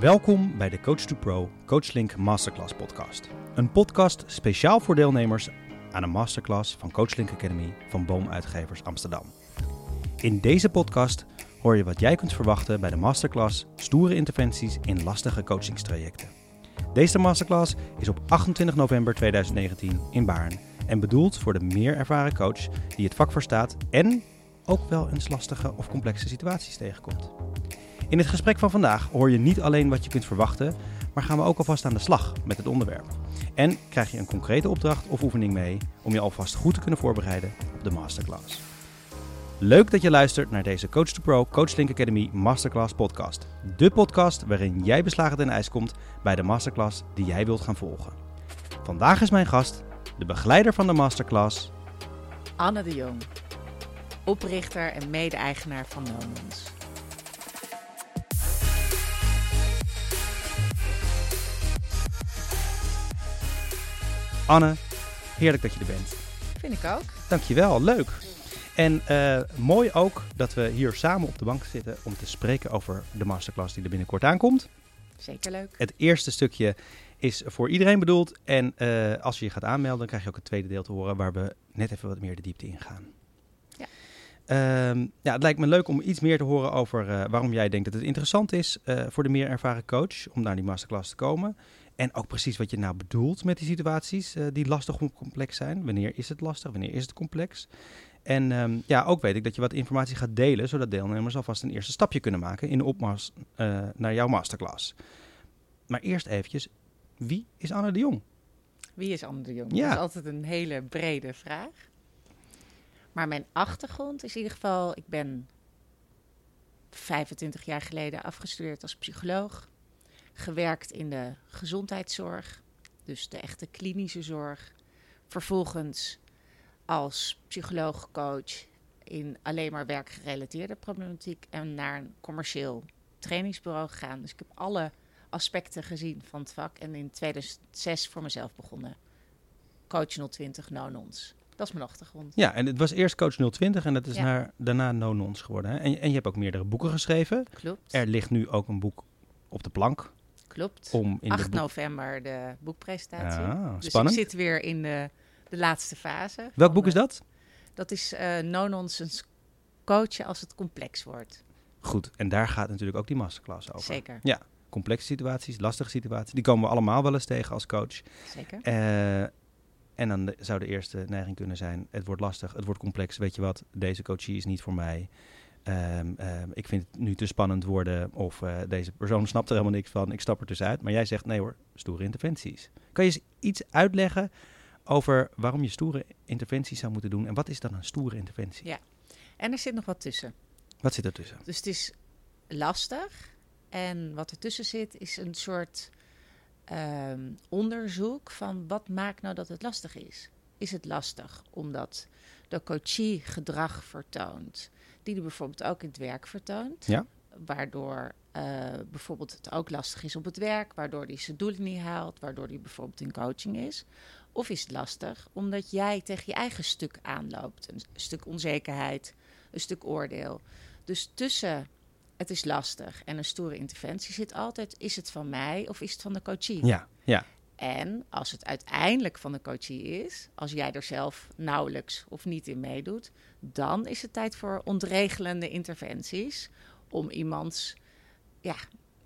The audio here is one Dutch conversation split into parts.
Welkom bij de Coach to Pro CoachLink Masterclass podcast. Een podcast speciaal voor deelnemers aan een masterclass van CoachLink Academy van Boom Uitgevers Amsterdam. In deze podcast hoor je wat jij kunt verwachten bij de masterclass Stoere interventies in lastige coachingstrajecten. Deze masterclass is op 28 november 2019 in Baarn en bedoeld voor de meer ervaren coach die het vak verstaat en ook wel eens lastige of complexe situaties tegenkomt. In het gesprek van vandaag hoor je niet alleen wat je kunt verwachten, maar gaan we ook alvast aan de slag met het onderwerp. En krijg je een concrete opdracht of oefening mee om je alvast goed te kunnen voorbereiden op de masterclass. Leuk dat je luistert naar deze Coach to Pro Coach Link Academy Masterclass podcast. De podcast waarin jij beslagen ten ijs komt bij de masterclass die jij wilt gaan volgen. Vandaag is mijn gast, de begeleider van de masterclass, Anne de Jong, oprichter en mede-eigenaar van Nomons. Anne. Heerlijk dat je er bent. Vind ik ook. Dankjewel, leuk. En uh, mooi ook dat we hier samen op de bank zitten om te spreken over de masterclass die er binnenkort aankomt. Zeker leuk. Het eerste stukje is voor iedereen bedoeld. En uh, als je je gaat aanmelden, dan krijg je ook het tweede deel te horen waar we net even wat meer de diepte in gaan. Ja. Uh, ja, het lijkt me leuk om iets meer te horen over uh, waarom jij denkt dat het interessant is voor de meer ervaren coach om naar die masterclass te komen. En ook precies wat je nou bedoelt met die situaties die lastig of complex zijn. Wanneer is het lastig? Wanneer is het complex? En um, ja, ook weet ik dat je wat informatie gaat delen, zodat deelnemers alvast een eerste stapje kunnen maken in de opmars uh, naar jouw masterclass. Maar eerst eventjes, wie is Anne de Jong? Wie is Anne de Jong? Ja. Dat is altijd een hele brede vraag. Maar mijn achtergrond is in ieder geval, ik ben 25 jaar geleden afgestudeerd als psycholoog. Gewerkt in de gezondheidszorg, dus de echte klinische zorg. Vervolgens als psycholoog, coach in alleen maar werkgerelateerde problematiek en naar een commercieel trainingsbureau gegaan. Dus ik heb alle aspecten gezien van het vak en in 2006 voor mezelf begonnen. Coach 020 No Nons. Dat is mijn achtergrond. Ja, en het was eerst Coach 020 en dat is Ja. naar, daarna No Nons geworden. Hè? En, en je hebt ook meerdere boeken geschreven. Klopt. Er ligt nu ook een boek op de plank Klopt. om in 8 de boek... november de boekpresentatie. Ah, dus spannend. ik zit weer in de, de laatste fase. Welk boek is dat? Dat is eh No Nonsense coachen als het complex wordt. Goed, en daar gaat natuurlijk ook die masterclass over. Zeker. Complexe situaties, lastige situaties, die komen we allemaal wel eens tegen als coach. Zeker. Eh, en dan de- zou de eerste neiging kunnen zijn: het wordt lastig, het wordt complex. Weet je wat, deze coachie is niet voor mij. Ehm, ehm, ik vind het nu te spannend worden. Of eh, deze persoon snapt er helemaal niks van. Ik stap er tussenuit. Maar jij zegt: nee hoor, stoere interventies. Kan je eens iets uitleggen over waarom je stoere interventies zou moeten doen? En wat is dan een stoere interventie? Ja. En er zit nog wat tussen. Wat zit er tussen? Dus het is lastig. En wat ertussen zit, is een soort ehm, onderzoek van wat maakt nou dat het lastig is. Is het lastig omdat de coachie gedrag vertoont, die hij bijvoorbeeld ook in het werk vertoont, Ja. waardoor eh, bijvoorbeeld het ook lastig is op het werk, waardoor hij zijn doelen niet haalt, waardoor hij bijvoorbeeld in coaching is? Of is het lastig omdat jij tegen je eigen stuk aanloopt, een stuk onzekerheid, een stuk oordeel. Dus tussen het is lastig en een stoere interventie zit altijd: is het van mij of is het van de coachie? Ja, ja. En als het uiteindelijk van de coachie is, als jij er zelf nauwelijks of niet in meedoet, dan is het tijd voor ontregelende interventies om iemands ja,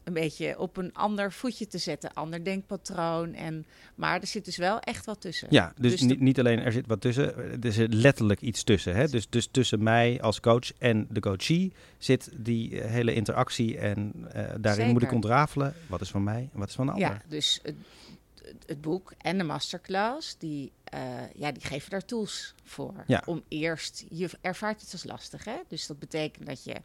een beetje op een ander voetje te zetten, ander denkpatroon. En, maar er zit dus wel echt wat tussen. Ja, dus, Dus niet, niet alleen er zit wat tussen, er zit letterlijk iets tussen. Hè? Dus, dus tussen mij als coach en de coachie zit die eh, hele interactie. En eh, daarin moet ik ontrafelen wat is van mij en wat is van de ander. Ja, dus het, het- boek en de masterclass, die, eh, ja, die geven daar tools voor. Ja. Om eerst, je ervaart het als lastig, hè? Dus dat betekent dat je,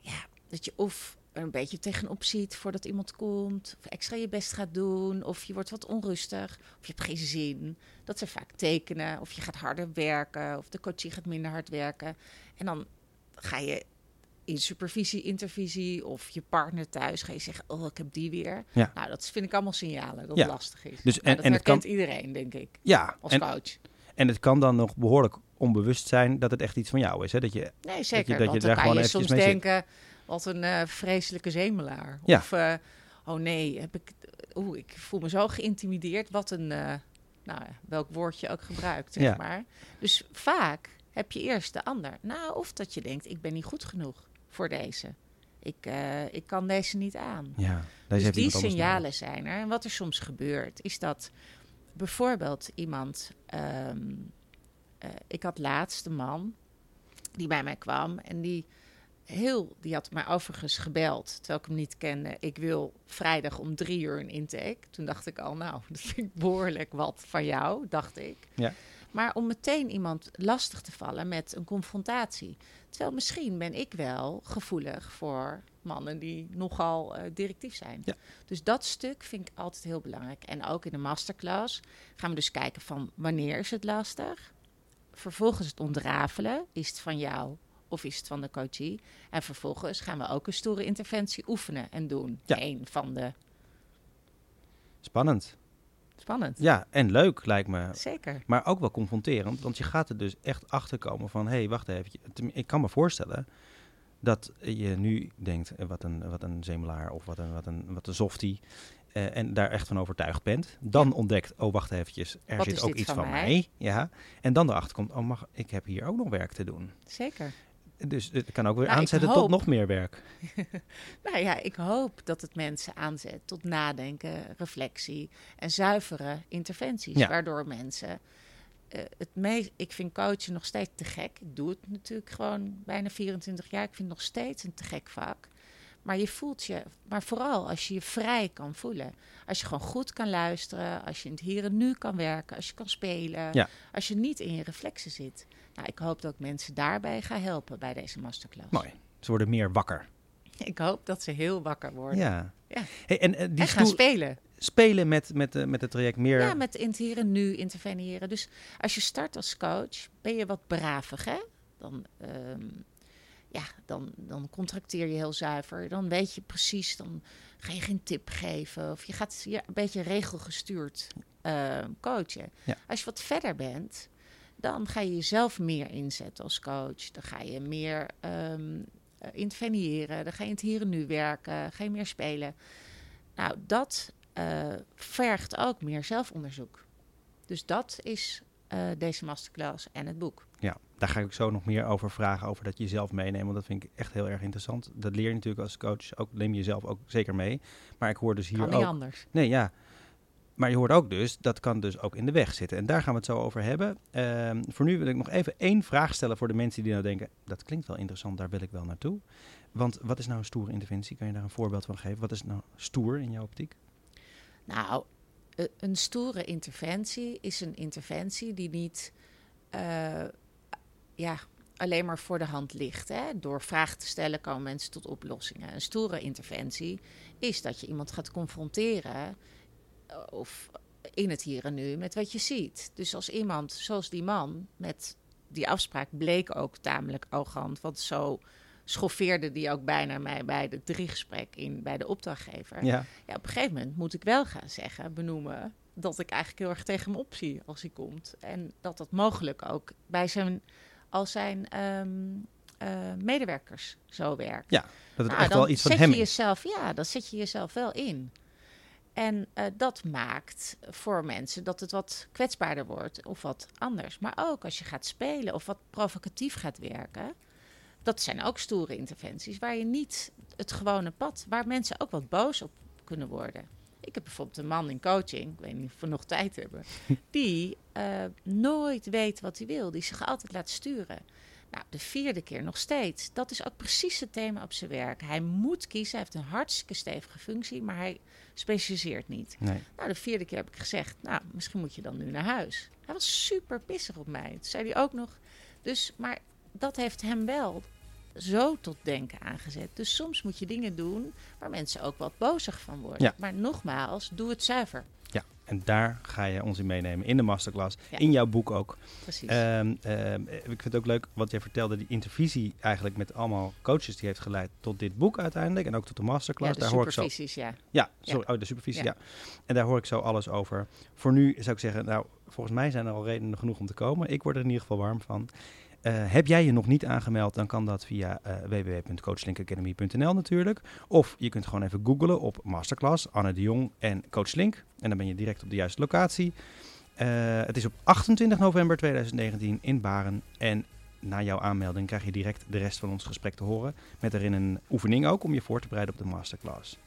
ja, dat je of er een beetje tegenop ziet voordat iemand komt, of extra je best gaat doen, of je wordt wat onrustig, of je hebt geen zin. Dat zijn vaak tekenen, of je gaat harder werken, of de coachie gaat minder hard werken. En dan ga je in supervisie, intervisie of je partner thuis ga je zeggen, oh, ik heb die weer. Ja. Nou, dat vind ik allemaal signalen dat Ja. het lastig is. Dus Nou, en- dat en het herkent kan- iedereen, denk ik, Ja, als en, coach. en het kan dan nog behoorlijk onbewust zijn dat het echt iets van jou is. Hè? Dat je, Nee, zeker. dat je want daar dan gewoon kan je soms zit. denken, wat een eh, vreselijke zemelaar. Ja. Of, eh, oh nee, heb ik, oeh, ik voel me zo geïntimideerd. Wat een, uh, nou, welk woord je ook gebruikt, zeg Ja. maar. Dus vaak heb je eerst de ander. Nou, of dat je denkt, ik ben niet goed genoeg voor deze. Ik, eh, ik kan deze niet aan. Ja, deze Dus die signalen zijn er. En wat er soms gebeurt, is dat bijvoorbeeld iemand. ehm, eh, ik had laatst een man die bij mij kwam en die heel, die had mij overigens gebeld, terwijl ik hem niet kende. Ik wil vrijdag om drie uur een intake. Toen dacht ik al, nou, dat vind ik behoorlijk wat van jou, dacht ik. Ja. Maar om meteen iemand lastig te vallen met een confrontatie. Terwijl misschien ben ik wel gevoelig voor mannen die nogal eh, directief zijn. Ja. Dus dat stuk vind ik altijd heel belangrijk. En ook in de masterclass gaan we dus kijken van wanneer is het lastig? Vervolgens het ontrafelen. Is het van jou of is het van de coachie? En vervolgens gaan we ook een stoere interventie oefenen en doen. Ja. Eén van de... Spannend. Spannend. Ja, en leuk lijkt me. Zeker. Maar ook wel confronterend, want je gaat er dus echt achter komen van... hé, hey, wacht even. Ik kan me voorstellen dat je nu denkt... eh, wat een, wat een zemelaar of wat een, wat een, wat een softie... eh, en daar echt van overtuigd bent. Dan ontdekt, oh wacht eventjes, er Wat zit ook iets van van mij? mij. Ja. En dan erachter komt, oh mag, ik heb hier ook nog werk te doen. Zeker. Dus het kan ook weer Nou, aanzetten tot nog meer werk. Nou ja, ik hoop dat het mensen aanzet tot nadenken, reflectie en zuivere interventies. Ja. Waardoor mensen eh, het meest. Ik vind coachen nog steeds te gek. Ik doe het natuurlijk gewoon bijna 24 jaar. Ik vind het nog steeds een te gek vak. Maar je voelt je, maar vooral als je je vrij kan voelen. Als je gewoon goed kan luisteren, als je in het hier en nu kan werken, als je kan spelen, Ja. als je niet in je reflexen zit. Nou, ik hoop dat ik mensen daarbij ga helpen bij deze masterclass. Mooi. Ze worden meer wakker. Ik hoop dat ze heel wakker worden. Ja. Ja. Hey, en eh, die en gaan spelen. spelen met, met, eh, met het traject meer... Ja, met in het hier en nu interveneren. Dus als je start als coach, ben je wat bravig, hè? Dan, ehm, ja, dan, dan contracteer je heel zuiver. Dan weet je precies, dan ga je geen tip geven. Of je gaat ja, een beetje regelgestuurd eh, coachen. Ja. Als je wat verder bent, dan ga je jezelf meer inzetten als coach. Dan ga je meer ehm eh, interveneren. Dan ga je in het hier en nu werken. Ga je meer spelen. Nou, dat eh, vergt ook meer zelfonderzoek. Dus dat is deze masterclass en het boek. Daar ga ik zo nog meer over vragen, over dat je jezelf meeneemt. Want dat vind ik echt heel erg interessant. Dat leer je natuurlijk als coach, ook, neem je jezelf ook zeker mee. Maar ik hoor dus hier Kan niet ook... anders. Nee, ja. Maar je hoort ook dus, dat kan dus ook in de weg zitten. En daar gaan we het zo over hebben. Ehm, voor nu wil ik nog even één vraag stellen voor de mensen die nou denken... dat klinkt wel interessant, daar wil ik wel naartoe. Want wat is nou een stoere interventie? Kan je daar een voorbeeld van geven? Wat is nou stoer in jouw optiek? Nou, eh, een stoere interventie is een interventie die niet eh, ja, alleen maar voor de hand ligt. Hè? Door vragen te stellen komen mensen tot oplossingen. Een stoere interventie is dat je iemand gaat confronteren eh, of in het hier en nu met wat je ziet. Dus als iemand, zoals die man, met die afspraak bleek ook tamelijk arrogant, want zo schoffeerde die ook bijna mij bij de driegesprek in bij de opdrachtgever. Ja, Ja, op een gegeven moment moet ik wel gaan zeggen, benoemen, dat ik eigenlijk heel erg tegen hem opzie als hij komt. En dat dat mogelijk ook bij zijn, al zijn ehm, eh, medewerkers zo werkt. dat het Nou, echt wel iets van zet hem je jezelf, Ja, dan zet je jezelf wel in. En eh, dat maakt voor mensen dat het wat kwetsbaarder wordt of wat anders. Maar ook als je gaat spelen of wat provocatief gaat werken. Dat zijn ook stoere interventies waar je niet het gewone pad, waar mensen ook wat boos op kunnen worden. Ik heb bijvoorbeeld een man in coaching, ik weet niet of we nog tijd hebben, die eh, nooit weet wat hij wil, die zich altijd laat sturen. Nou, de vierde keer nog steeds. Dat is ook precies het thema op zijn werk. Hij moet kiezen. Hij heeft een hartstikke stevige functie, maar hij specialiseert niet. Nee. Nou, de vierde keer heb ik gezegd, nou, misschien moet je dan nu naar huis. Hij was super pissig op mij. Toen zei hij ook nog. Dus, maar dat heeft hem wel zo tot denken aangezet. Dus soms moet je dingen doen waar mensen ook wat bozig van worden. Ja. Maar nogmaals, doe het zuiver. Ja, en daar ga je ons in meenemen in de masterclass. Ja. In jouw boek ook. Precies. Ehm, ehm, ik vind het ook leuk wat jij vertelde, die intervisie eigenlijk met allemaal coaches die heeft geleid tot dit boek uiteindelijk en ook tot de ja, masterclass. de daar hoor ik zo. supervisies, ja. Ja, sorry, oh, de supervisie, ja. Ja. En daar hoor ik zo alles over. Voor nu zou ik zeggen, nou, volgens mij zijn er al redenen genoeg om te komen. Ik word er in ieder geval warm van. Eh, heb jij je nog niet aangemeld, dan kan dat via uh, www.coachlinkacademy.nl natuurlijk. Of je kunt gewoon even googlen op Masterclass, Anne de Jong en Coach Link. En dan ben je direct op de juiste locatie. Uh, het is op 28 november 2019 in Baren. En na jouw aanmelding krijg je direct de rest van ons gesprek te horen. Met erin een oefening ook om je voor te bereiden op de masterclass.